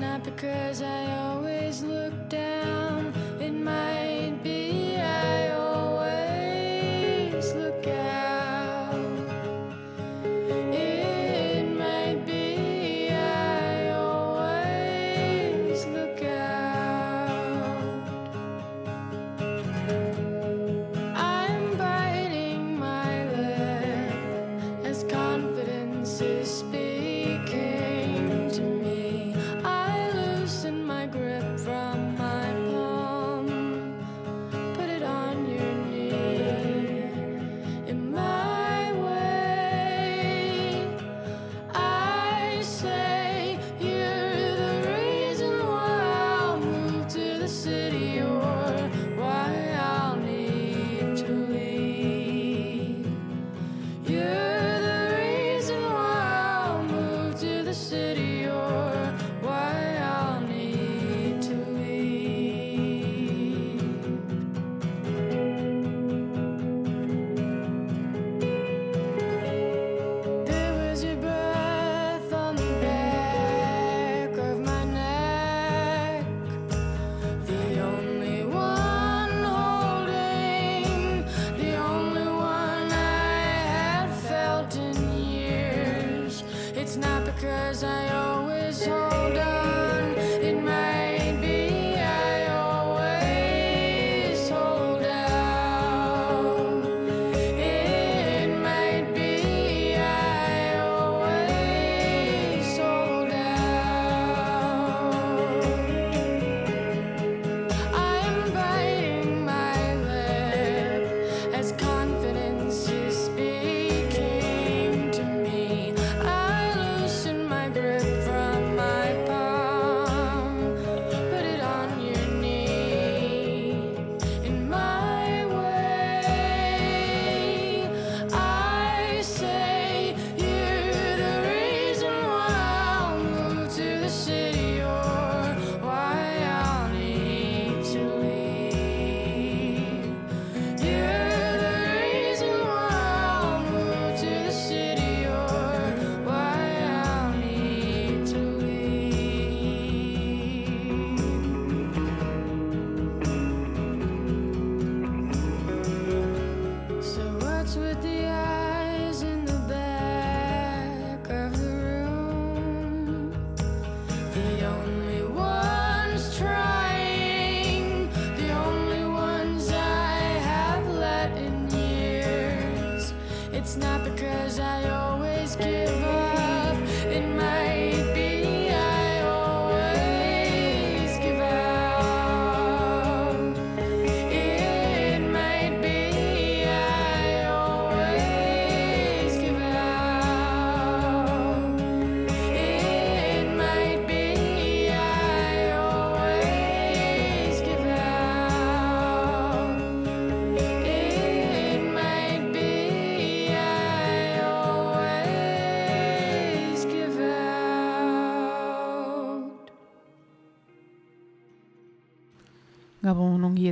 Not because I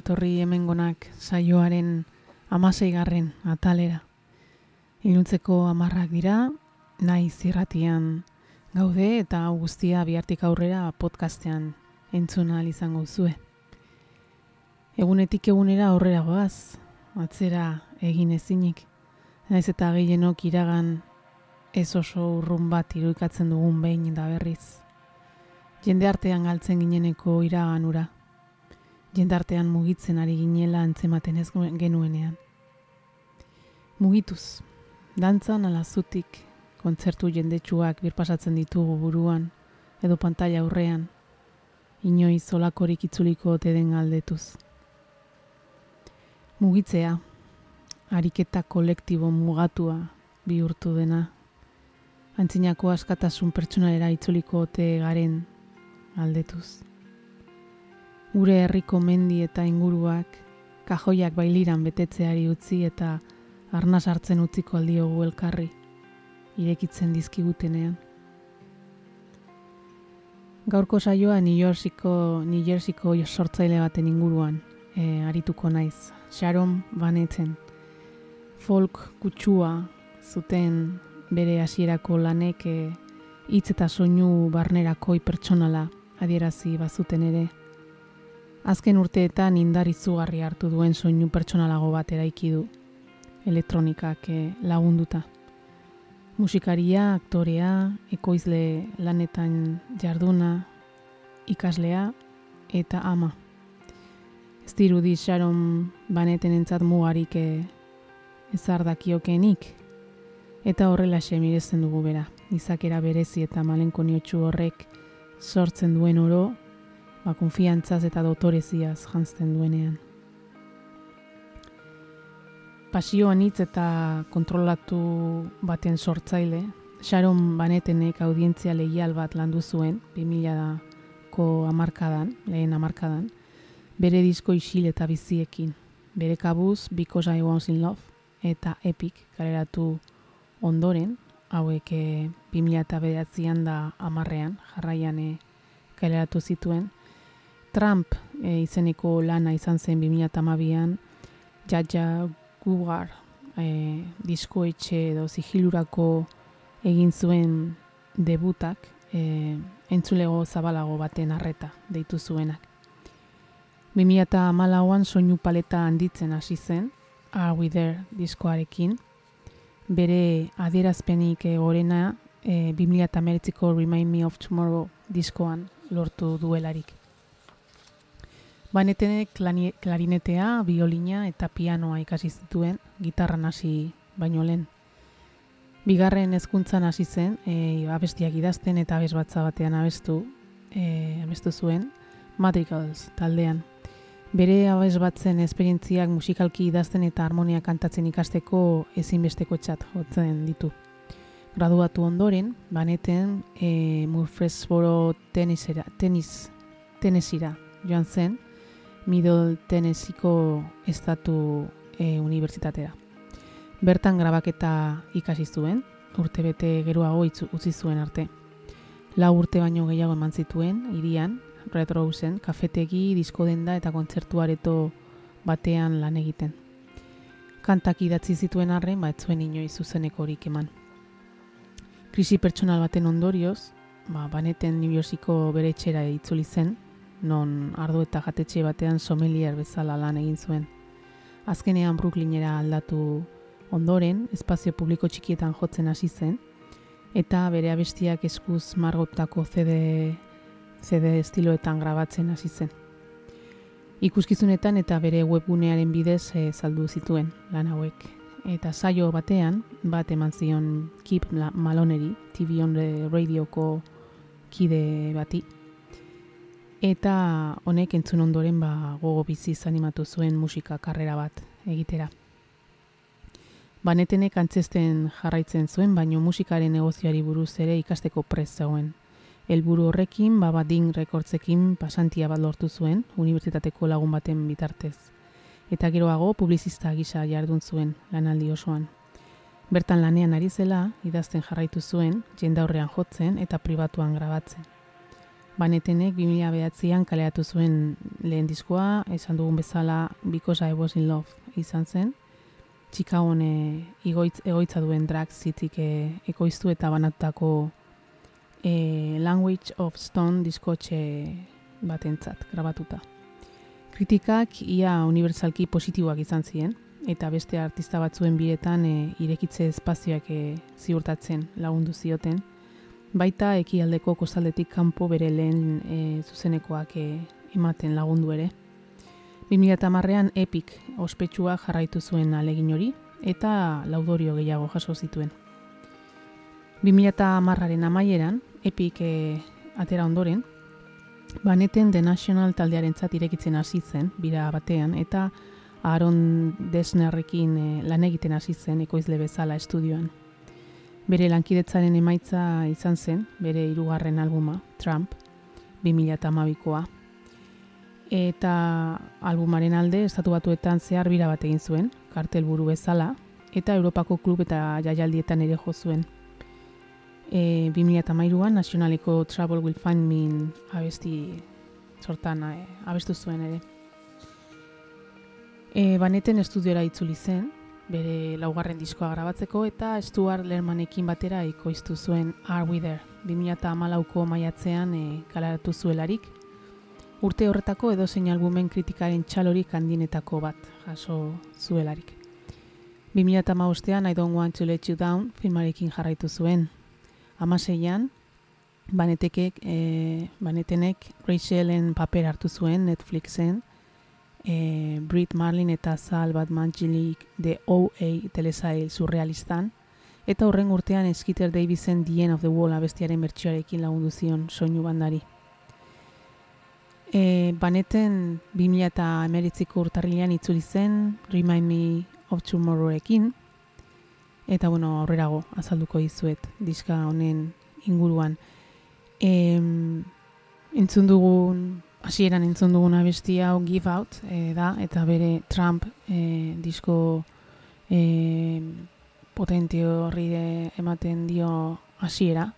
etorri hemengonak saioaren amaseigarren atalera. Iluntzeko amarrak dira, nahi zirratian gaude eta guztia bihartik aurrera podcastean entzun ahal izango zue. Egunetik egunera aurrera goaz, atzera egin ezinik. Naiz eta gehienok iragan ez oso urrun bat iruikatzen dugun behin da berriz. Jende artean galtzen gineneko iraganura jendartean mugitzen ari ginela antzematen ez genuenean. Mugituz, dantzan alazutik, kontzertu jendetsuak birpasatzen ditugu buruan, edo pantalla aurrean, inoiz olakorik itzuliko ote den aldetuz. Mugitzea, ariketa kolektibo mugatua bihurtu dena, antzinako askatasun pertsonalera itzuliko ote garen aldetuz gure herriko mendi eta inguruak kajoiak bailiran betetzeari utzi eta arnaz hartzen utziko aldiogu elkarri, irekitzen dizkigutenean. Gaurko saioa New Yorkiko, New Jerseyko sortzaile baten inguruan e, arituko naiz. Sharon Van Etten. Folk kutsua zuten bere hasierako lanek e, hitz eta soinu barnerakoi pertsonala adierazi bazuten ere. Azken urteetan indar izugarri hartu duen soinu pertsonalago bat eraiki du, elektronikak eh, lagunduta. Musikaria, aktorea, ekoizle lanetan jarduna, ikaslea eta ama. Ez dirudi Sharon baneten entzat mugarik eh, ezar dakiokenik, eta horrela miresten dugu bera. Izakera berezi eta malenkoniotxu horrek sortzen duen oro, ba, konfiantzaz eta dotoreziaz jantzten duenean. Pasio anitz eta kontrolatu baten sortzaile, Sharon Banetenek audientzia lehial bat landu zuen, 2000ko amarkadan, lehen amarkadan, bere disko isil eta biziekin. Bere kabuz, Because I Was in Love eta Epic kaleratu ondoren, hauek e, 2009an da amarrean, jarraian e, kaleratu zituen, Trump e, izeneko lana izan zen 2008an, Jaja Gugar e, diskoetxe edo zihilurako egin zuen debutak, e, entzulego zabalago baten arreta deitu zuenak. 2008an soinu paleta handitzen hasi zen, Are We There diskoarekin, bere adierazpenik gorena e, 2008ko Remind Me of Tomorrow diskoan lortu duelarik. Banetenek klarinetea, biolina eta pianoa ikasi zituen gitarran hasi baino lehen. Bigarren hezkuntzan hasi zen, e, abestiak idazten eta abes batza batean abestu, e, abestu zuen, Madrigals taldean. Bere abes batzen esperientziak musikalki idazten eta harmonia kantatzen ikasteko ezinbesteko txat jotzen ditu. Graduatu ondoren, baneten e, Murfreesboro tenisera, tenis, tenesira joan zen, Middle Tennesseeko estatu e, unibertsitatera. Bertan grabaketa ikasi zuen, urte bete geroago utzi zuen arte. Lau urte baino gehiago eman zituen, irian, Red Roseen, kafetegi, diskodenda eta kontzertuareto batean lan egiten. Kantak idatzi zituen arren, ba, ez zuen inoiz zuzeneko horik eman. Krisi pertsonal baten ondorioz, ba, baneten New Yorkiko bere etxera itzuli zen, non ardo eta jatetxe batean somelier bezala lan egin zuen. Azkenean Brooklynera aldatu ondoren, espazio publiko txikietan jotzen hasi zen, eta bere abestiak eskuz margotako CD, CD estiloetan grabatzen hasi zen. Ikuskizunetan eta bere webgunearen bidez e, saldu zituen lan hauek. Eta saio batean, bat eman zion Kip Maloneri, TV on the radioko kide bati, eta honek entzun ondoren ba, gogo biziz animatu zuen musika karrera bat egitera. Banetenek antzesten jarraitzen zuen, baino musikaren negozioari buruz ere ikasteko prez zegoen. Helburu horrekin, ba, badin rekordzekin pasantia bat lortu zuen, unibertsitateko lagun baten bitartez. Eta geroago publizista gisa jardun zuen lanaldi osoan. Bertan lanean ari zela, idazten jarraitu zuen, jendaurrean jotzen eta pribatuan grabatzen. Banetenek 2009an kaleatu zuen lehen diskoa, esan dugun bezala Because I Was in Love izan zen. Chicagoan e, igoitz, egoitza duen Drag Cityk e, ekoiztu eta banatutako e, Language of Stone diskotxe batentzat grabatuta. Kritikak ia unibertsalki positiboak izan ziren, eta beste artista batzuen biretan e, irekitze espazioak e, ziurtatzen lagundu zioten, baita ekialdeko kostaldetik kanpo bere lehen e, zuzenekoak e, ematen lagundu ere. 2010ean Epic ospetsua jarraitu zuen alegin hori eta laudorio gehiago jaso zituen. 2010aren amaieran Epic e, atera ondoren, baneten The National taldearentzat irekitzen hasi zen bira batean eta Aaron Desnerrekin e, lan egiten hasi zen ekoizle bezala estudioan. Bere lankidetzaren emaitza izan zen, bere hirugarren albuma, Trump, 2012koa. Eta albumaren alde, estatu batuetan zehar bira bat egin zuen, kartelburu bezala, eta Europako klub eta jaialdietan ere jo zuen. E, 2013an nazionaleko Trouble Will Find Me abesti sortan e, abestu zuen ere. E, baneten estudiora itzuli zen, bere laugarren diskoa grabatzeko eta Stuart Lermanekin batera ikoiztu zuen Are We There 2008ko maiatzean e, kalaratu zuelarik. Urte horretako edo zein albumen kritikaren txalorik handinetako bat jaso zuelarik. 2008an I Don't Want to Let You Down filmarekin jarraitu zuen. Amaseian, banetekek, e, banetenek Rachelen paper hartu zuen Netflixen, e, Brit Marlin eta Sal Batmangilik de OA telesail surrealistan, eta horren urtean Skitter Davisen The End of the Wall abestiaren bertsioarekin lagundu zion soinu bandari. E, baneten 2000 eta emeritziko urtarrilean itzuli zen Remind Me of Tomorrowrekin, eta bueno, aurrerago azalduko dizuet diska honen inguruan. E, entzun dugun, hasieran entzun dugun abesti hau Give Out e, da, eta bere Trump e, disko e, potente horri ematen dio hasiera.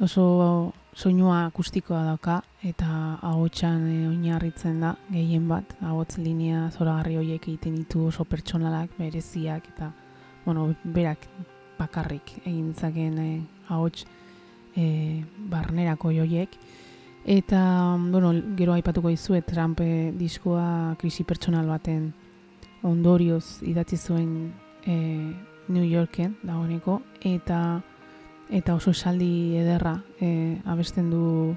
Oso soinua akustikoa dauka eta ahotsan e, oinarritzen da gehien bat, ahots linea zoragarri horiek egiten ditu oso pertsonalak, bereziak eta bueno, berak bakarrik egin zaken e, ahots e, barnerako joiek. Eta, bueno, gero aipatuko dizuet Trump e, diskoa krisi pertsonal baten ondorioz idatzi zuen e, New Yorken dagoeneko eta eta oso esaldi ederra e, abesten du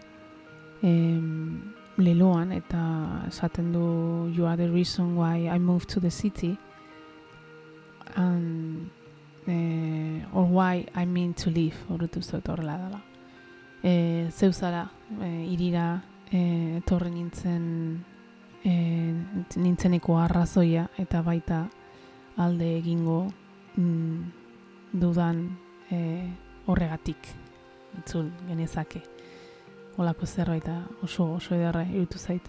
e, leloan eta esaten du you are the reason why I moved to the city and e, or why I mean to live. Horretu zuet horrela dela. E, zeuzara e, irira e, etorri nintzen e, nintzeneko arrazoia eta baita alde egingo mm, dudan e, horregatik itzul genezake. Olako zerbait oso oso ederra irutu zait.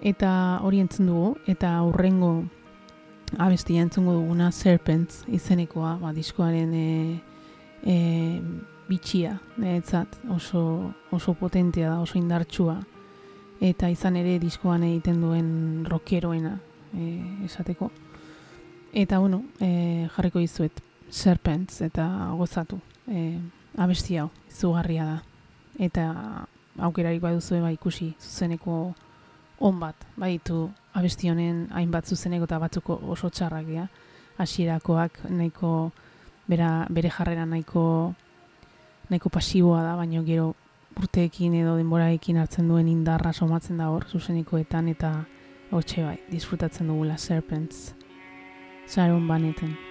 Eta hori entzun dugu eta aurrengo abestia entzungo duguna Serpents izenekoa ba, diskoaren e, e, bitxia niretzat oso, oso potentea da, oso indartsua. Eta izan ere diskoan egiten duen rockeroena e, esateko. Eta bueno, e, jarriko dizuet Serpents eta gozatu e, abesti hau izugarria da. Eta aukerarik baduzu ba ikusi zuzeneko on bat baitu abesti honen hainbat zuzeneko eta batzuko oso txarrak dira. Hasierakoak nahiko bera, bere jarrera nahiko nahiko pasiboa da, baina gero urteekin edo denboraekin hartzen duen indarra somatzen da hor, zuzenikoetan eta hotxe bai, disfrutatzen dugula Serpents, Sharon Baneten.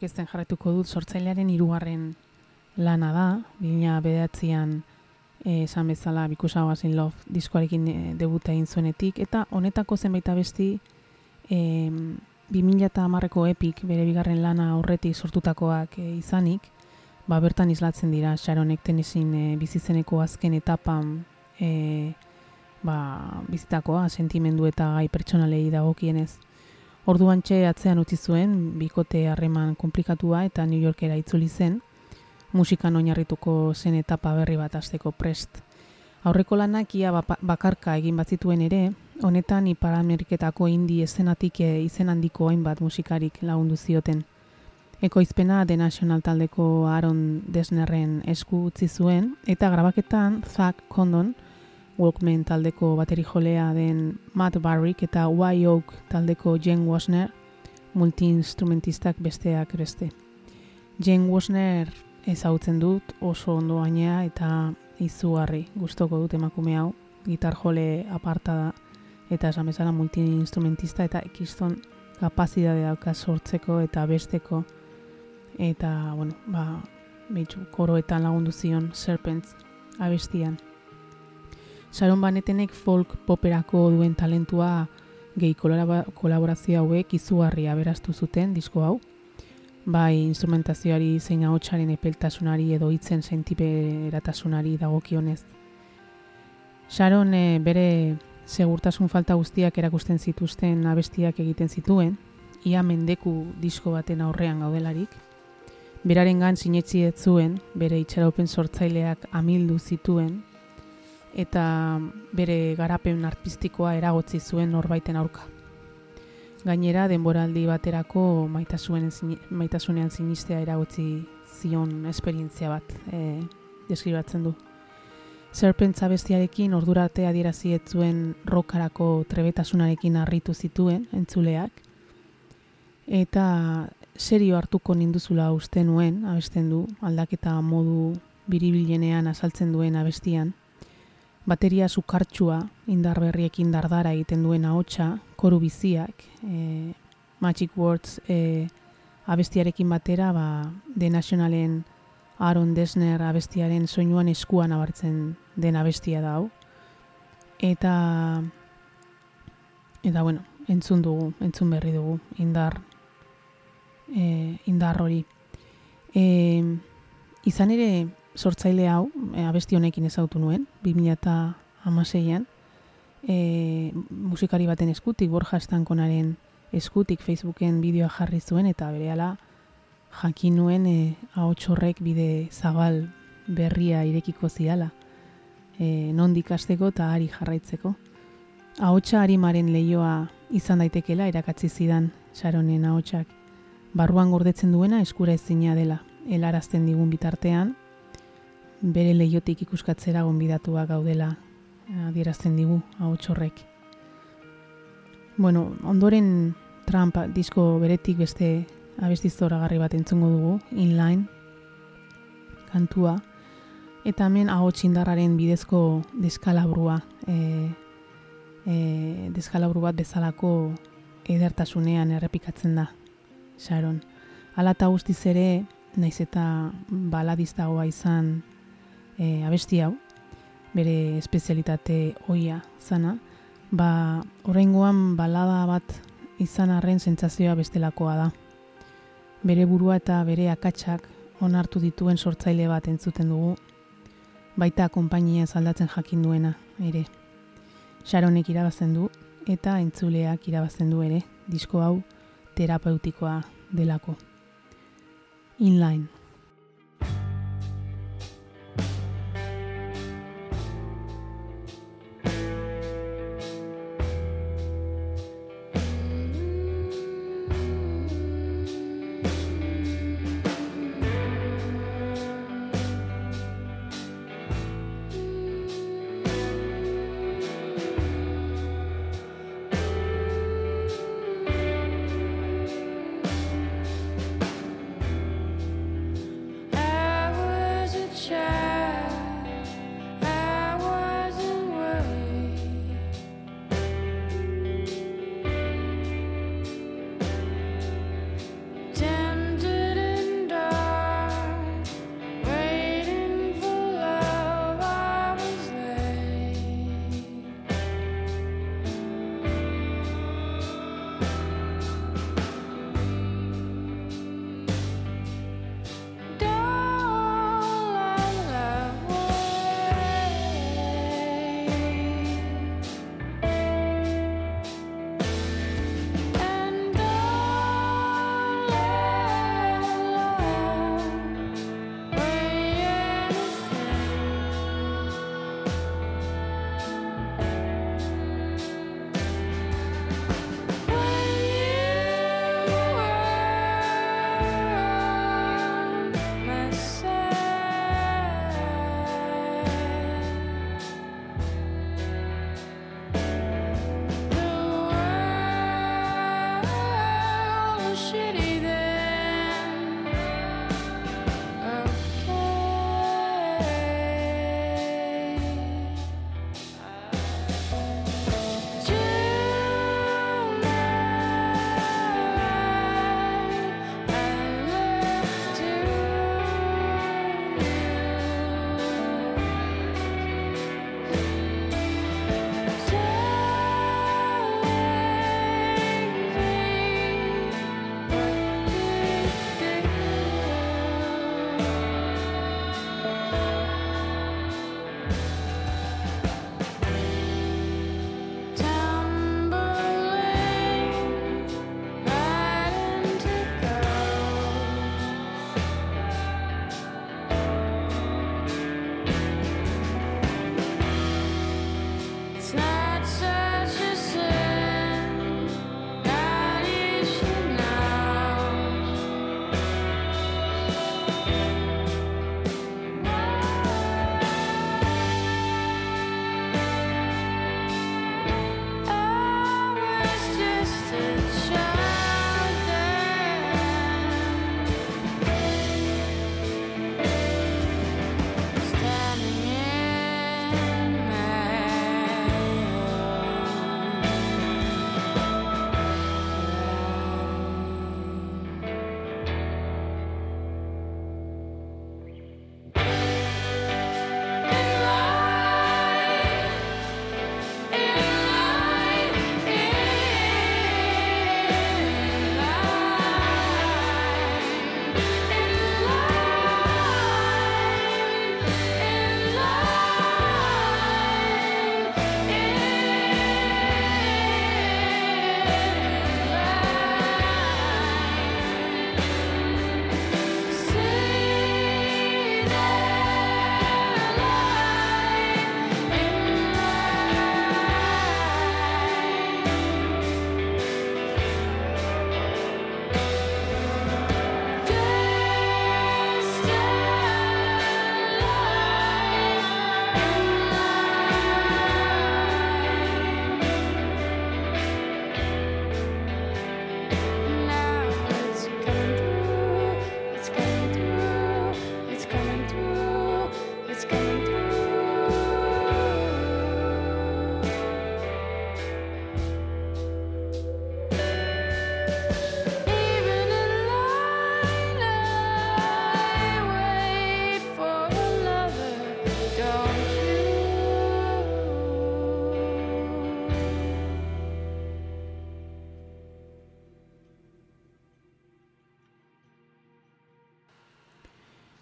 Aurkezten jarretuko dut sortzailearen hirugarren lana da, 2009an e, esan bezala Because I Was in Love diskoarekin e, debuta egin zuenetik, eta honetako zenbait abesti e, 2010ko epik bere bigarren lana horretik sortutakoak e, izanik, ba, bertan islatzen dira. Sharonek tenesin e, bizizeneko azken etapan e, ba, bizitakoa, sentimendu eta gai pertsonalei dagokienez. Orduan txe atzean utzi zuen, bikote harreman komplikatua eta New Yorkera itzuli zen, musikan oinarrituko zen etapa berri bat azteko prest. Aurreko lanak ia bakarka egin bat zituen ere, honetan Ipar Ameriketako indi eszenatik eh, izen handiko hainbat musikarik lagundu zioten. Ekoizpena The National taldeko Aaron Desnerren esku utzi zuen, eta grabaketan Zack Condon, Walkman taldeko bateri jolea den Matt Barrick eta Y Oak taldeko Jen Wasner multi-instrumentistak besteak beste. Jen Wasner ezagutzen dut oso ondo gainea eta izugarri gustoko dut emakume hau, gitar jole aparta da eta esan bezala multi-instrumentista eta ikiston kapazidade dauka sortzeko eta besteko eta, bueno, ba, behitxu, koroetan lagundu zion Serpents abestian. Sharon Banetenek folk poperako duen talentua gehi kolaborazio hauek izugarri aberastu zuten disko hau. Bai, instrumentazioari zein ahotsaren epeltasunari edo hitzen sentiberatasunari dagokionez. Sharon e, bere segurtasun falta guztiak erakusten zituzten abestiak egiten zituen, ia mendeku disko baten aurrean gaudelarik. Beraren gan sinetzi zuen, bere itxaropen sortzaileak amildu zituen, eta bere garapen artistikoa eragotzi zuen norbaiten aurka. Gainera, denboraldi baterako maitasunean sinistea eragotzi zion esperientzia bat e, deskribatzen du. Serpentza bestiarekin ordurate adierazi zuen rokarako trebetasunarekin harritu zituen entzuleak, eta serio hartuko ninduzula uste nuen, abesten du, aldaketa modu biribilenean azaltzen duen abestian, bateria sukartsua indar berriekin dardara egiten duen ahotsa, koru biziak, e, Magic Words e, abestiarekin batera, ba, The Nationalen Aaron Desner abestiaren soinuan eskuan abartzen den abestia da hau. Eta, eta bueno, entzun dugu, entzun berri dugu, indar, e, indar hori. E, izan ere, sortzaile hau, e, abesti honekin ezautu nuen, 2006an, e, musikari baten eskutik, Borja Estankonaren eskutik Facebooken bideoa jarri zuen, eta berehala jakin nuen e, horrek bide zabal berria irekiko ziala, e, nondik hasteko eta ari jarraitzeko. Ahotsa harimaren leioa izan daitekela erakatzi zidan Sharonen ahotsak. Barruan gordetzen duena eskura ezina dela, helarazten digun bitartean, bere leiotik ikuskatzera gonbidatua gaudela adierazten digu hau txorrek. Bueno, ondoren Trump disko beretik beste abestizora garri bat entzungo dugu, inline, kantua, eta hemen hau txindarraren bidezko deskalabrua, e, e, deskalabru bat bezalako edertasunean errepikatzen da, Sharon. Ala eta guztiz ere, naiz eta baladiztagoa izan e, abesti hau, bere espezialitate oia zana, ba, horrengoan balada bat izan arren sentsazioa bestelakoa da. Bere burua eta bere akatsak onartu dituen sortzaile bat entzuten dugu, baita konpainia zaldatzen jakin duena ere. Sharonek irabazten du eta entzuleak irabazten du ere, disko hau terapeutikoa delako. Inline.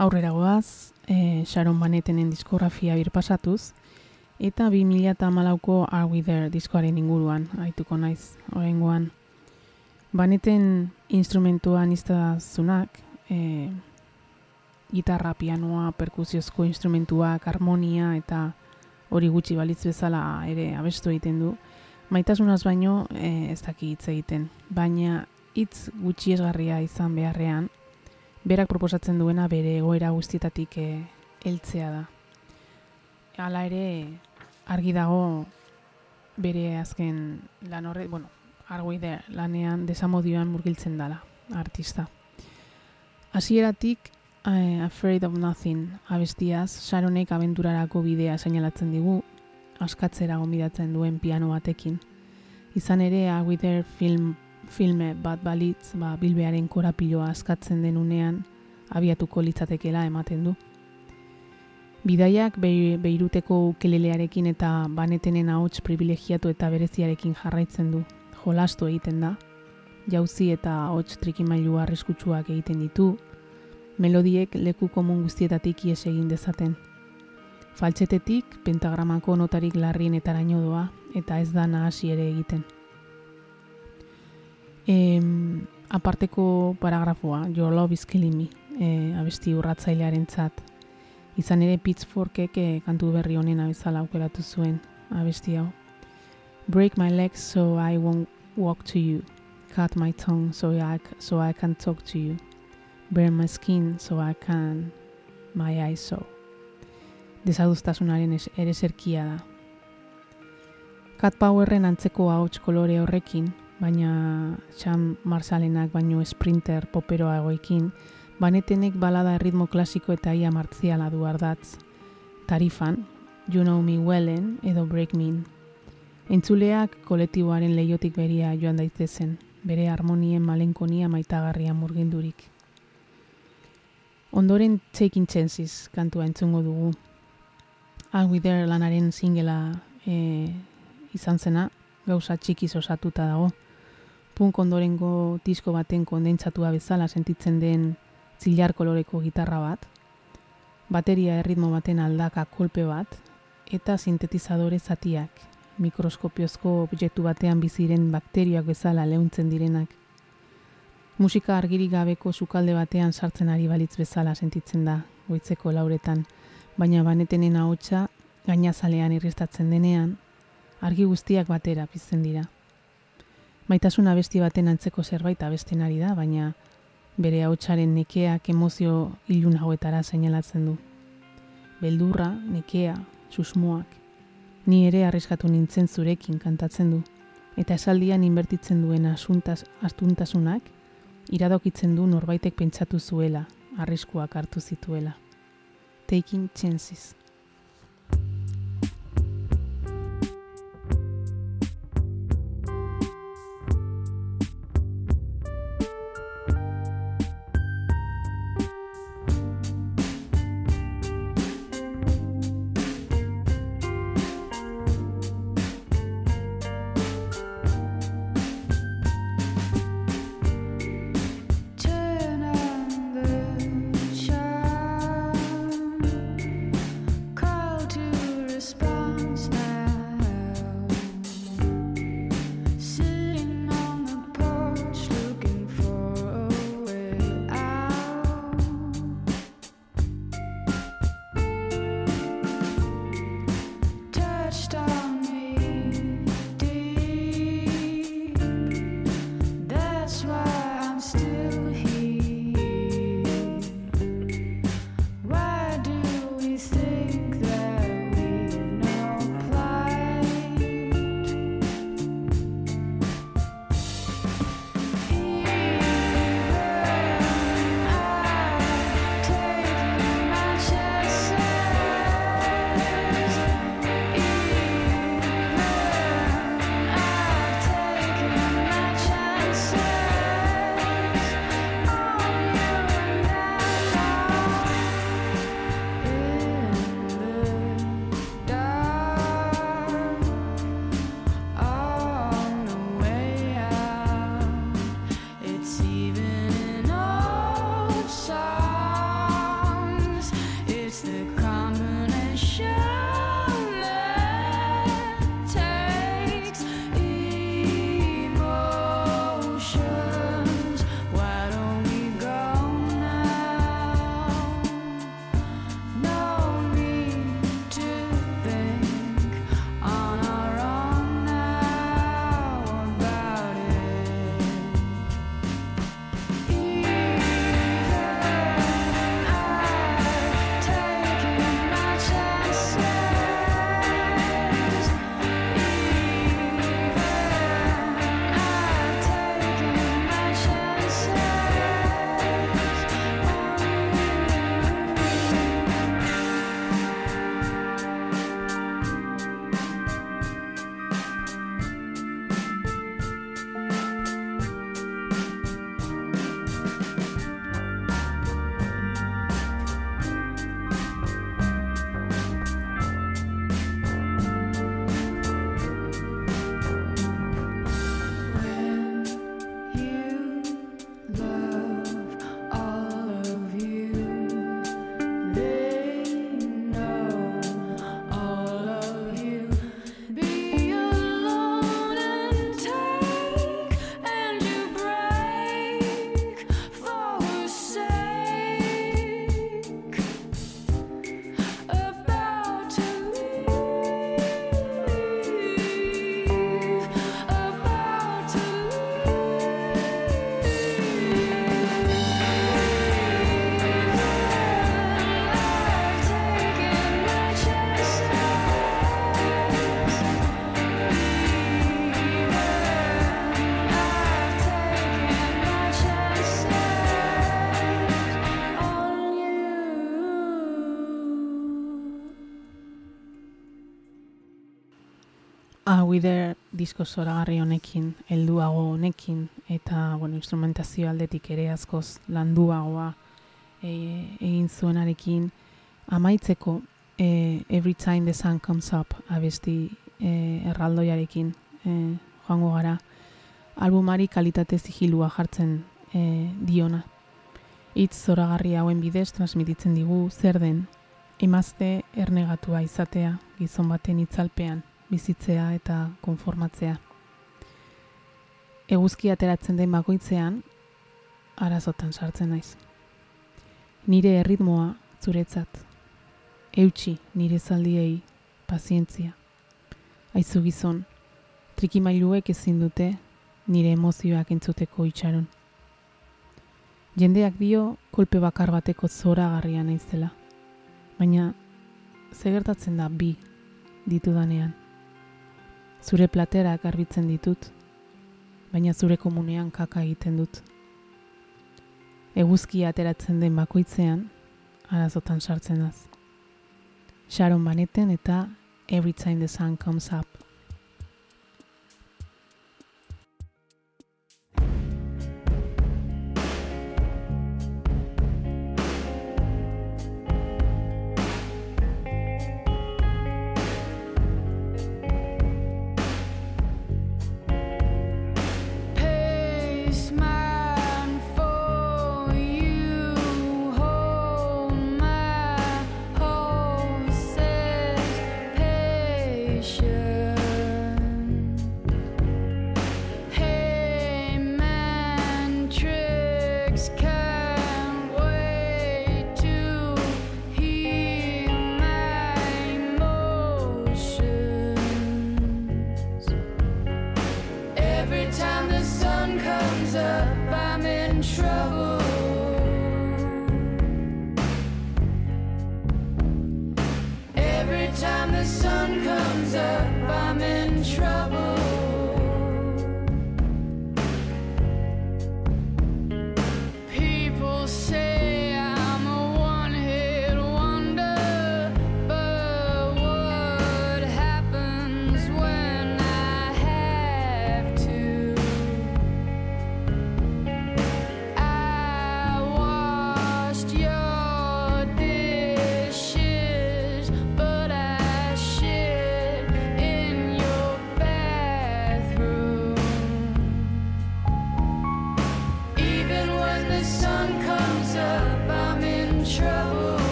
Aurrera goaz, e, Sharon Banetenen diskografia birpasatuz, eta 2008ko Are We There diskoaren inguruan, haituko naiz, horrengoan. Baneten instrumentuan iztazunak, e, gitarra, pianoa, perkusiozko instrumentuak, harmonia eta hori gutxi balitz bezala ere abestu egiten du. Maitasunaz baino e, ez daki hitz egiten, baina hitz gutxi esgarria izan beharrean, berak proposatzen duena bere egoera guztietatik e, heltzea da. Hala ere argi dago bere azken lan horre, bueno, argoi de lanean desamodioan murgiltzen dala artista. Hasieratik eh, Afraid of Nothing abestiaz Sharonek abenturarako bidea seinalatzen digu askatzera gonbidatzen duen piano batekin. Izan ere, A Wither film, filme bat balitz, ba, bilbearen korapiloa askatzen den unean, abiatuko litzatekela ematen du. Bidaiak Be- Beiruteko ukelelearekin eta banetenen ahots privilegiatu eta bereziarekin jarraitzen du. Jolastu egiten da. Jauzi eta ahots trikimailu arriskutsuak egiten ditu. Melodiek leku komun guztietatik ies egin dezaten. Faltxetetik pentagramako notarik larrienetaraino doa eta ez da nahasi ere egiten. Em, aparteko paragrafoa, Your Love is Killing Me, e, abesti urratzailearen tzat. Izan ere Pitchforkek e, kantu berri honena bezala aukeratu zuen abesti hau. Break my legs so I won't walk to you. Cut my tongue so I, so I can talk to you. Burn my skin so I can my eyes so. Desaduztasunaren es- ere zerkia da. Cat Powerren antzeko ahots kolore horrekin, baina Sam Marsalenak baino sprinter poperoagoekin, banetenek balada erritmo klasiko eta ia martziala du ardatz. Tarifan, You Know Me Wellen edo Break Me. Entzuleak kolektiboaren leiotik beria joan daitezen, bere harmonien malenkonia maitagarria murgindurik. Ondoren Taking Chances kantua entzungo dugu. All We There lanaren singela e, izan zena, gauza txikiz osatuta dago. Punk ondorengo disko baten kondentsatua bezala sentitzen den zilar koloreko gitarra bat, bateria erritmo baten aldaka kolpe bat, eta sintetizadore zatiak, mikroskopiozko objektu batean biziren bakterioak bezala leuntzen direnak. Musika argirik gabeko sukalde batean sartzen ari balitz bezala sentitzen da, goitzeko lauretan, baina banetenen ahotsa gainazalean irristatzen denean, argi guztiak batera pizten dira. Maitasun abesti baten antzeko zerbait abesten ari da, baina bere ahotsaren nekeak emozio ilun hauetara seinalatzen du. Beldurra, nekea, susmoak, ni ere arriskatu nintzen zurekin kantatzen du, eta esaldian inbertitzen duen asuntaz, astuntasunak, iradokitzen du norbaitek pentsatu zuela, arriskuak hartu zituela. Taking chances. Wither disko zoragarri honekin, helduago honekin, eta bueno, instrumentazio aldetik ere askoz landuagoa e, egin zuenarekin, amaitzeko e, Every Time the Sun Comes Up abesti e, erraldoiarekin e, joango gara, albumari kalitate zigilua jartzen e, diona. Itz zoragarri hauen bidez transmititzen digu zer den, emazte ernegatua izatea gizon baten itzalpean bizitzea eta konformatzea. Eguzki ateratzen den bakoitzean, arazotan sartzen naiz. Nire erritmoa zuretzat. Eutxi nire zaldiei pazientzia. Aizu gizon, trikimailuek ezin dute nire emozioak entzuteko itxaron. Jendeak dio kolpe bakar bateko zoragarria naizela. Baina, zegertatzen da bi ditudanean. Zure platerak garbitzen ditut, baina zure komunean kaka egiten dut. Eguzkia ateratzen den bakoitzean, arazotan sartzen az. Sharon Baneten eta Every Time the Sun Comes Up.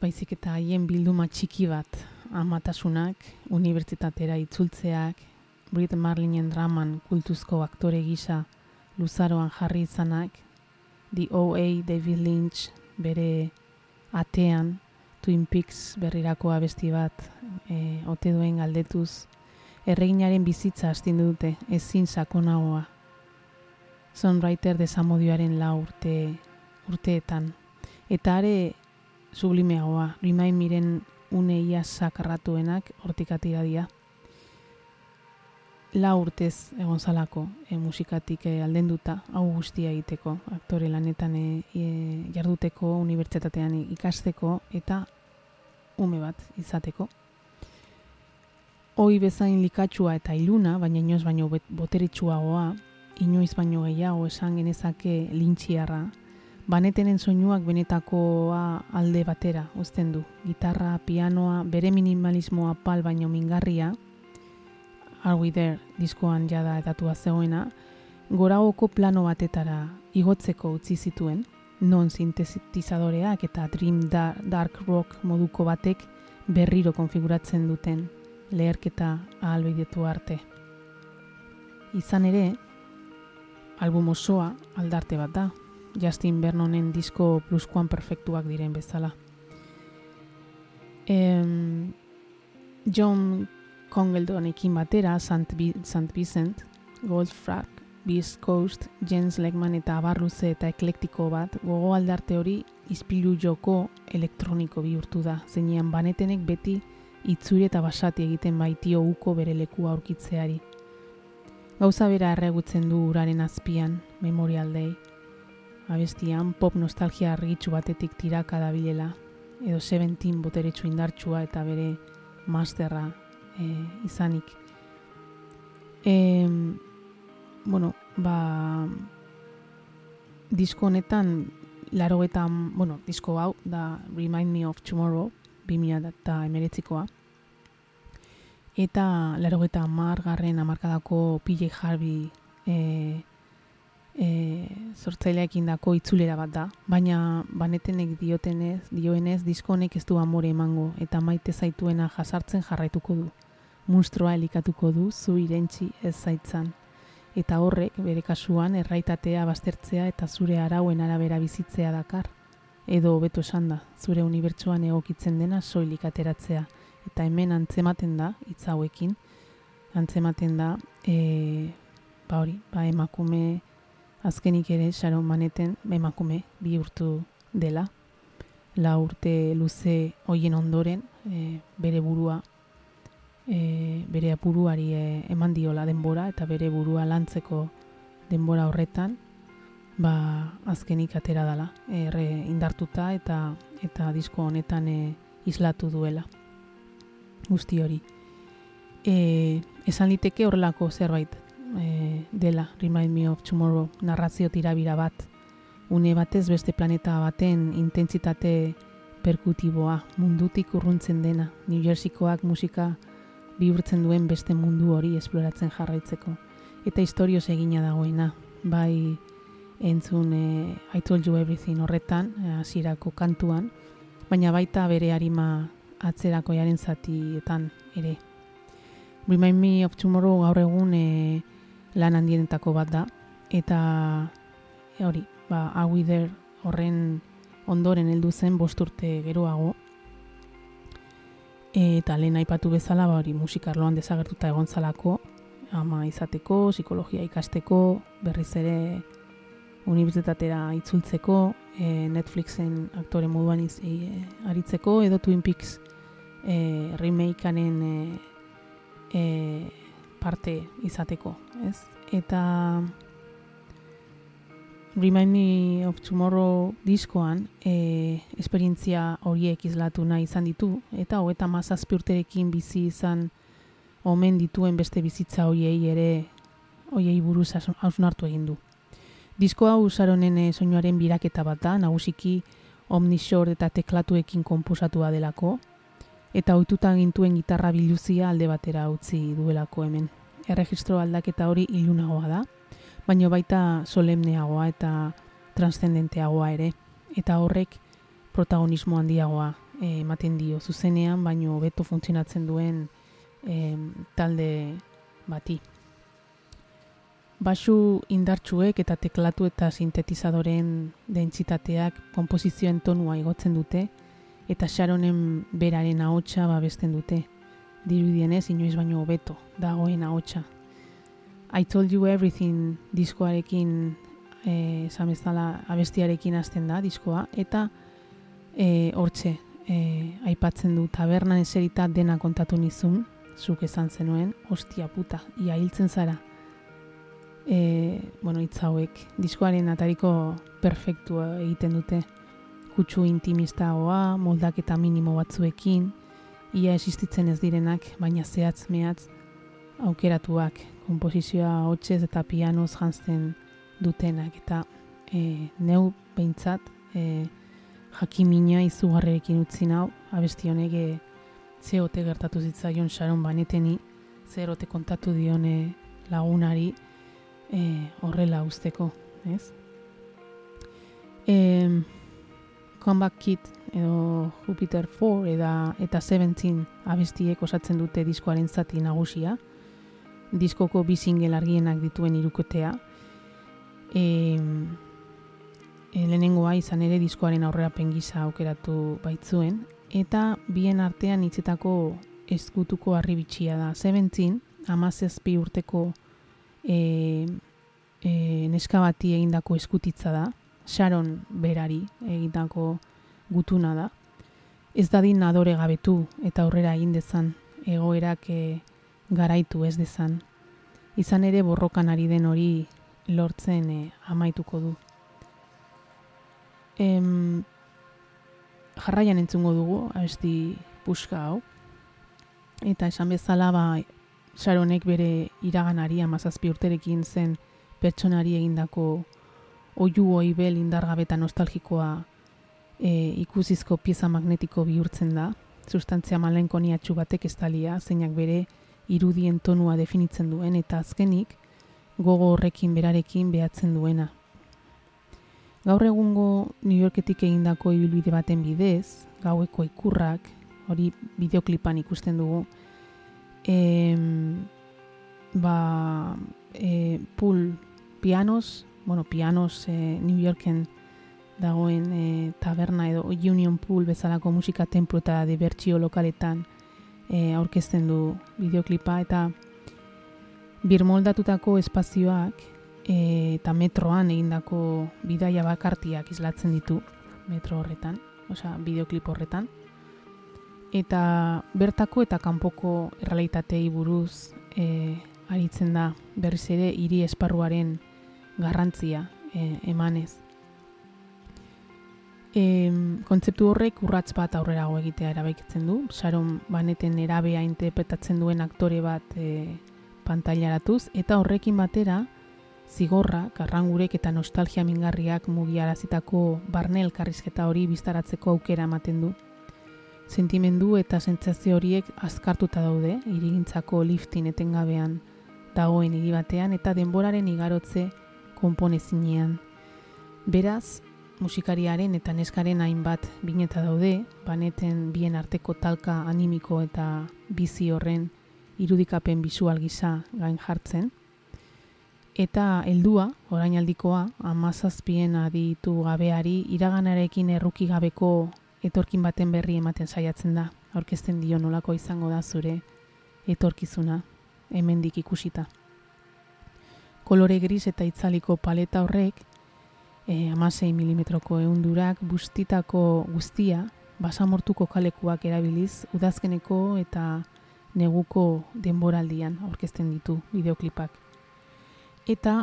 Baizik eta haien bilduma txiki bat, amatasunak, unibertsitatera itzultzeak, Brit Marlinen draman kultuzko aktore gisa luzaroan jarri izanak, The OA David Lynch bere atean, Twin Peaks berrirako abesti bat e, ote duen galdetuz, erreginaren bizitza astindu dute, ezin sakonagoa. Songwriter desamodioaren la urte, urteetan. Eta are sublimeagoa, Remind miren uneia sakarratuenak hortik atira dira. La urtez egon zalako e, musikatik e, aldenduta, hau guztia egiteko, aktore lanetan e, e, jarduteko, unibertsitatean ikasteko eta ume bat izateko. Hoi bezain likatsua eta iluna, baina inoz baino boteretsuagoa, inoiz baino gehiago esan genezake lintxiarra, banetenen soinuak benetakoa alde batera uzten du. Gitarra, pianoa, bere minimalismoa pal baino mingarria, Are We There diskoan jada edatua zegoena, goragoko plano batetara igotzeko utzi zituen, non sintetizadoreak eta Dream Da- Dark Rock moduko batek berriro konfiguratzen duten leherketa ahalbidetu arte. Izan ere, album osoa aldarte bat da, Justin Vernonen disko pluskuan perfektuak diren bezala. Em, John Congeldonekin batera. Bi- St. Vincent, Goldfrack, Beast Coast, Jens Legman eta abarluze eta eklektiko bat, gogo aldarte hori izpilu joko elektroniko bihurtu da, zeinean banetenek beti itzuri eta basati egiten baitio uko bere lekua aurkitzeari. Gauza bera erregutzen du uraren azpian, Memorial Day. Abestian pop nostalgia argitsu batetik tiraka dabilela, edo Seventeen boteretsu indartsua eta bere masterra e, izanik. E, bueno, ba, disko honetan, laro eta, bueno, disko hau, da Remind Me of Tomorrow, 2000 eta emeretzikoa. Eta laro eta garren amarkadako PJ Harvey e, e, sortzaileekin dako itzulera bat da, baina banetenek diotenez, dioenez disko honek ez du amore emango eta maite zaituena jasartzen jarraituko du. Munstroa elikatuko du zu irentzi ez zaitzan. Eta horrek bere kasuan erraitatea baztertzea eta zure arauen arabera bizitzea dakar. Edo hobeto esan da, zure unibertsuan egokitzen dena soilik ateratzea. Eta hemen antzematen da, hitz hauekin, antzematen da, e, ba hori, ba emakume azkenik ere Sharon Maneten emakume bihurtu dela. La urte luze hoien ondoren e, bere burua e, bere buruari e, eman diola denbora eta bere burua lantzeko denbora horretan ba azkenik atera dela. Erre indartuta eta eta disko honetan e, islatu duela. Guzti hori. E, esan liteke horrelako zerbait e, dela Remind Me of Tomorrow narrazio tirabira bat. Une batez beste planeta baten intentsitate perkutiboa mundutik urruntzen dena. New Jerseykoak musika bihurtzen duen beste mundu hori esploratzen jarraitzeko. Eta historioz egina dagoena. Bai entzun e, I told you everything horretan eh, hasierako kantuan baina baita bere arima atzerako jaren zatietan ere. Remind Me of Tomorrow gaur egun e, lan handienetako bat da. Eta e, hori, ba, There horren ondoren heldu zen bost urte geroago. Eta lehen aipatu bezala ba hori musikarloan desagertuta egon zalako. Ama izateko, psikologia ikasteko, berriz ere unibertsitatera itzultzeko, e, Netflixen aktore moduan iz, e, aritzeko, edo Twin Peaks e, remakeanen e, e, parte izateko, ez? Eta Remind Me of Tomorrow diskoan e, esperientzia horiek izlatu nahi izan ditu, eta hogeita mazazpi urterekin bizi izan omen dituen beste bizitza hoiei ere hoiei buruz haus- hausnartu egin du. Disko hau Saronen eh, soinuaren biraketa bat da, nagusiki omnishore eta teklatuekin konposatua delako, eta ohituta gintuen gitarra biluzia alde batera utzi duelako hemen. Erregistro aldaketa hori ilunagoa da, baina baita solemneagoa eta transcendenteagoa ere, eta horrek protagonismo handiagoa eh, ematen dio zuzenean, baino hobeto funtzionatzen duen eh, talde bati. Basu indartsuek eta teklatu eta sintetizadoren dentsitateak konposizioen tonua igotzen dute eta Sharonen beraren ahotsa babesten dute. Dirudienez inoiz baino hobeto dagoen ahotsa. I told you everything diskoarekin eh bezala abestiarekin hasten da diskoa eta eh hortxe eh aipatzen du tabernan eserita dena kontatu nizun, zuk esan zenuen, ostia puta, ia hiltzen zara. E, bueno, hitz hauek, diskoaren atariko perfektua egiten dute. Kutsu intimistagoa, moldaketa minimo batzuekin, ia existitzen ez direnak, baina zehatz mehatz aukeratuak, komposizioa hotxez eta pianoz jantzen dutenak, eta e, neu behintzat e, jakimina izugarrerekin utzi nau, abesti honek e, zeote gertatu zitzaion Sharon Baneteni, zerote kontatu dione lagunari e, horrela usteko, ez? E, Comeback Kid edo Jupiter 4 eta, eta 17 abestiek osatzen dute diskoaren zati nagusia, diskoko bi single argienak dituen irukotea, e, e, lehenengoa izan ere diskoaren aurrerapen gisa aukeratu baitzuen, eta bien artean hitzetako eskutuko arribitxia da. Sebentzin, amazazpi urteko e, e, neska bati egindako eskutitza da, Sharon berari egindako gutuna da. Ez dadin adore gabetu eta aurrera egin dezan, egoerak e, garaitu ez dezan. Izan ere borrokan ari den hori lortzen e, amaituko du. Em, jarraian entzungo dugu, abesti puska hau. Eta esan bezala, ba, Sharonek bere iraganari amazazpi urterekin zen pertsonari egindako oiu oibel indargabe eta nostalgikoa e, ikusizko pieza magnetiko bihurtzen da. Sustantzia malenkoniatxu batek estalia, zeinak bere irudien tonua definitzen duen, eta azkenik gogo horrekin berarekin behatzen duena. Gaur egungo New Yorketik egindako ibilbide baten bidez, gaueko ikurrak, hori bideoklipan ikusten dugu, e, ba, e, pool pianos, bueno, pianos e, New Yorken dagoen e, taberna edo Union Pool bezalako musika templu eta dibertsio lokaletan e, aurkezten du bideoklipa eta birmoldatutako espazioak e, eta metroan egindako bidaia bakartiak islatzen ditu metro horretan, osea bideoklip horretan. Eta bertako eta kanpoko errealitatei buruz e, aritzen da berriz ere hiri esparruaren garrantzia e, emanez. E, kontzeptu horrek urratz bat aurrerago egitea erabaikitzen du. Sharon Baneten erabea interpretatzen duen aktore bat e, pantailaratuz eta horrekin batera zigorra, karrangurek eta nostalgia mingarriak mugiarazitako barne elkarrizketa hori biztaratzeko aukera ematen du sentimendu eta sentsazio horiek azkartuta daude, irigintzako liftin etengabean dagoen hiri batean eta denboraren igarotze konponezinean. Beraz, musikariaren eta neskaren hainbat bineta daude, baneten bien arteko talka animiko eta bizi horren irudikapen bisual gisa gain jartzen. Eta heldua, orainaldikoa, amazazpien aditu gabeari iraganarekin erruki gabeko etorkin baten berri ematen saiatzen da, aurkezten dio nolako izango da zure etorkizuna, hemendik ikusita. Kolore gris eta itzaliko paleta horrek, e, amasei milimetroko eundurak, bustitako guztia, basamortuko kalekuak erabiliz, udazkeneko eta neguko denboraldian aurkezten ditu bideoklipak. Eta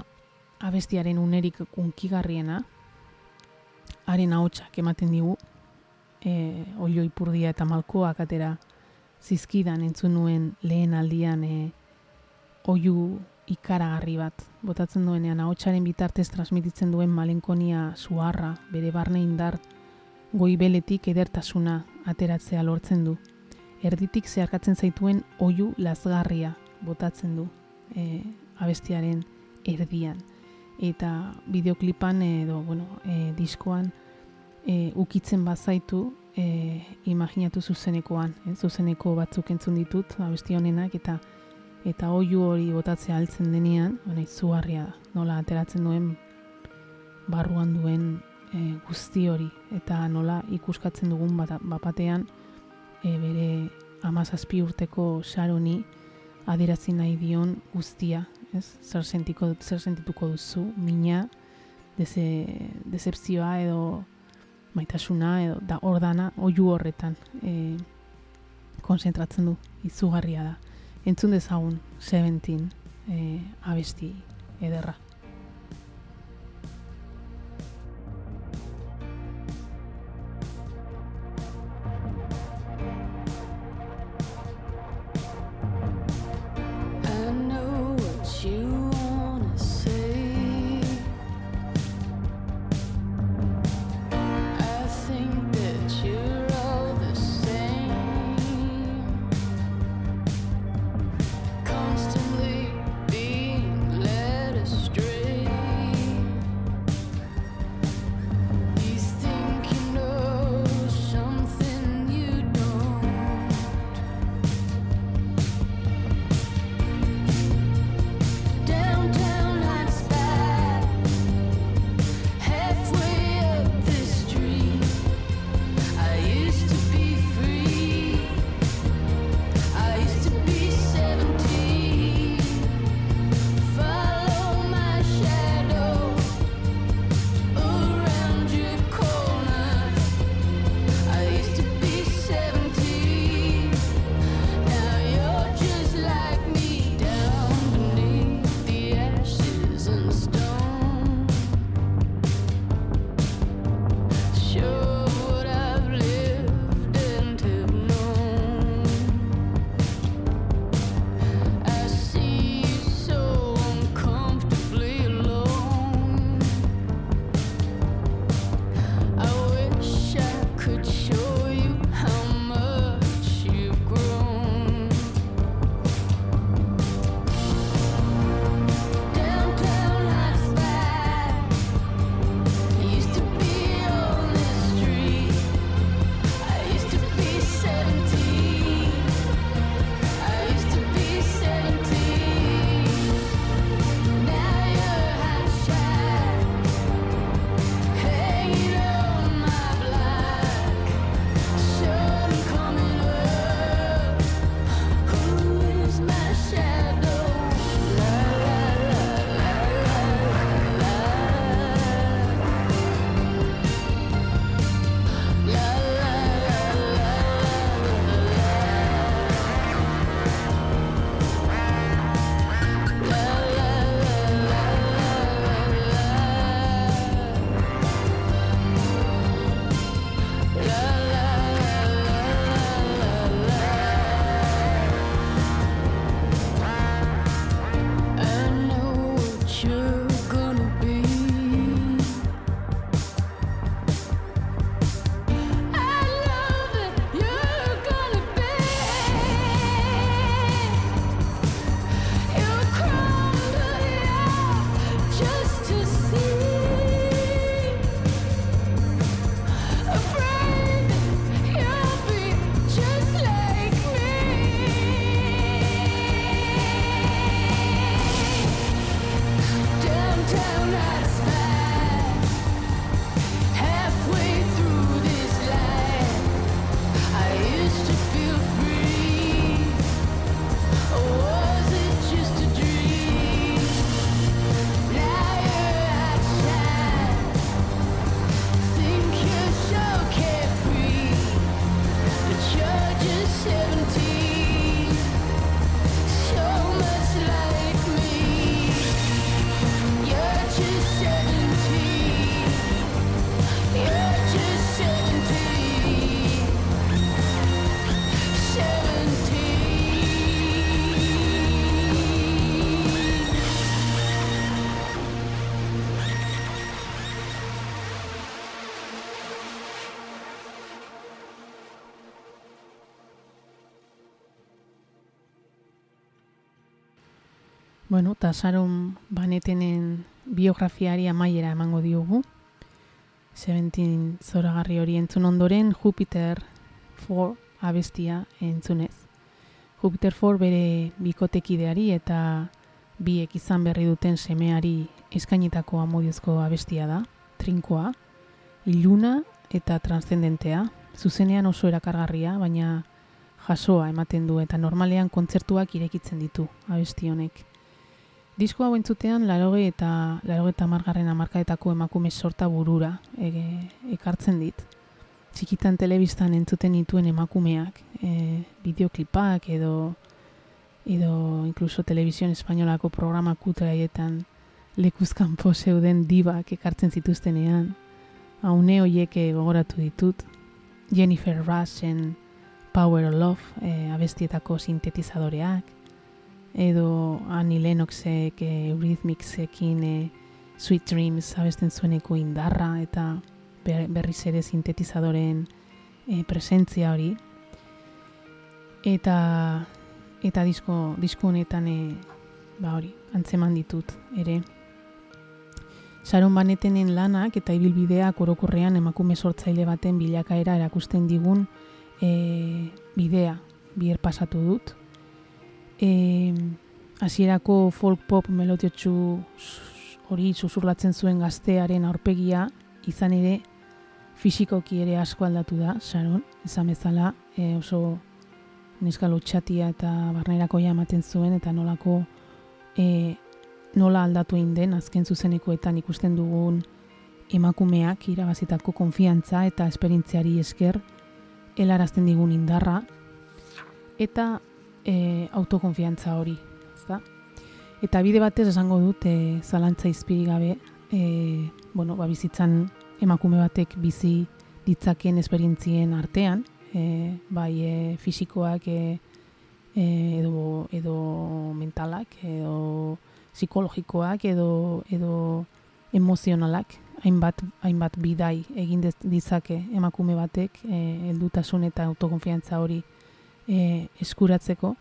abestiaren unerik unkigarriena, haren ahotsak ematen digu, e, oio ipurdia eta malkoak atera zizkidan entzun nuen lehen aldian e, oiu ikaragarri bat, botatzen duenean ahotsaren bitartez transmititzen duen malenkonia suharra, bere barne indar, goibeletik edertasuna ateratzea lortzen du. Erditik zeharkatzen zaituen oihu lazgarria botatzen du e, abestiaren erdian. Eta bideoklipan edo, bueno, e, diskoan e, ukitzen bazaitu e, imaginatu zuzenekoan. E, zuzeneko batzuk entzun ditut, abesti honenak, eta eta oihu hori botatzea altzen denean, baina izugarria da, nola ateratzen duen barruan duen e, guzti hori, eta nola ikuskatzen dugun bat, batean e, bere amazazpi urteko saroni adierazi nahi dion guztia, ez? Zer, sentiko, zer sentituko duzu, mina, deze, decepzioa edo maitasuna edo da hor dana oihu horretan e, konzentratzen du, izugarria da entzun dezagun 17 e, eh, abesti ederra. Bueno, eta Saron Banetenen biografiari amaiera emango diogu. Seventeen zoragarri hori entzun ondoren Jupiter 4 abestia entzunez. Jupiter 4 bere bikotekideari eta biek izan berri duten semeari eskainitako amodiozko abestia da, trinkoa, iluna eta transcendentea, zuzenean oso erakargarria, baina jasoa ematen du eta normalean kontzertuak irekitzen ditu abesti honek. Disko hau entzutean, laroge eta laroge eta margarren amarkaetako emakume sorta burura ege, ekartzen dit. Txikitan telebistan entzuten dituen emakumeak, e, bideoklipak edo edo inkluso televisión espainolako programa kuteraietan lekuzkan zeuden dibak ekartzen zituztenean. Haune hoiek gogoratu ditut. Jennifer Rushen Power of Love e, abestietako sintetizadoreak, edo Annie Lennoxek e, Eurythmicsekin e, Sweet Dreams abesten zueneko indarra eta berriz ere sintetizadoren e, presentzia hori. Eta eta disko, disko honetan e, ba hori, antzeman ditut ere. Sharon Banetenen lanak eta ibilbideak orokorrean emakume sortzaile baten bilakaera erakusten digun e, bidea bier pasatu dut. E, hasierako folk pop melodiotsu hori susurlatzen zuen gaztearen aurpegia izan ere fisikoki ere asko aldatu da, Sharon, izan bezala e, oso neska lotxatia eta barnerako ematen zuen eta nolako e, nola aldatu egin den azken zuzenekoetan ikusten dugun emakumeak irabazitako konfiantza eta esperintziari esker helarazten digun indarra. Eta e, autokonfiantza hori, ezta? Eta bide batez esango dut e, zalantza izpiri gabe, e, bueno, ba, bizitzan emakume batek bizi ditzaken esperintzien artean, e, bai e, fisikoak e, e, edo, edo mentalak, edo psikologikoak, edo, edo emozionalak, hainbat, hainbat bidai egin dizake emakume batek e, heldutasun eta autokonfiantza hori e, eskuratzeko,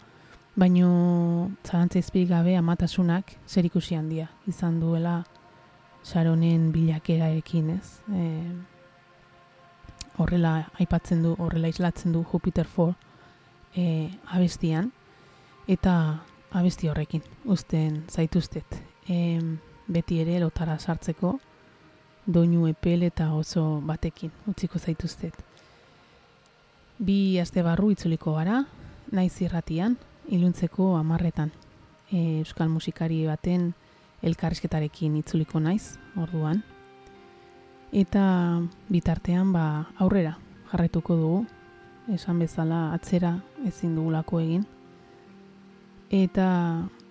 baino izpirik gabe amatasunak zer ikusi handia izan duela saronen bilakera ekin ez. E, horrela aipatzen du, horrela islatzen du Jupiter 4 e, abestian, eta abesti horrekin, uzten zaituztet. E, beti ere lotara sartzeko, doinu epel eta oso batekin, utziko zaituztet. Bi aste barru itzuliko gara, naiz irratian, iluntzeko amarretan. E, Euskal musikari baten elkarrizketarekin itzuliko naiz, orduan. Eta bitartean ba aurrera jarretuko dugu, esan bezala atzera ezin dugulako egin. Eta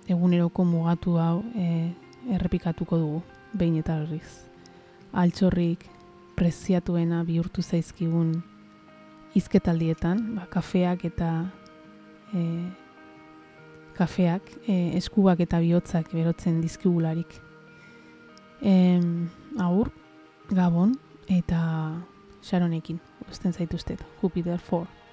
eguneroko mugatu hau e, errepikatuko dugu, behin eta berriz altxorrik preziatuena bihurtu zaizkigun izketaldietan, ba, kafeak eta e, kafeak, e, eskuak eta bihotzak berotzen dizkigularik. E, aur, gabon eta xaronekin, usten zaituztet, Jupiter 4.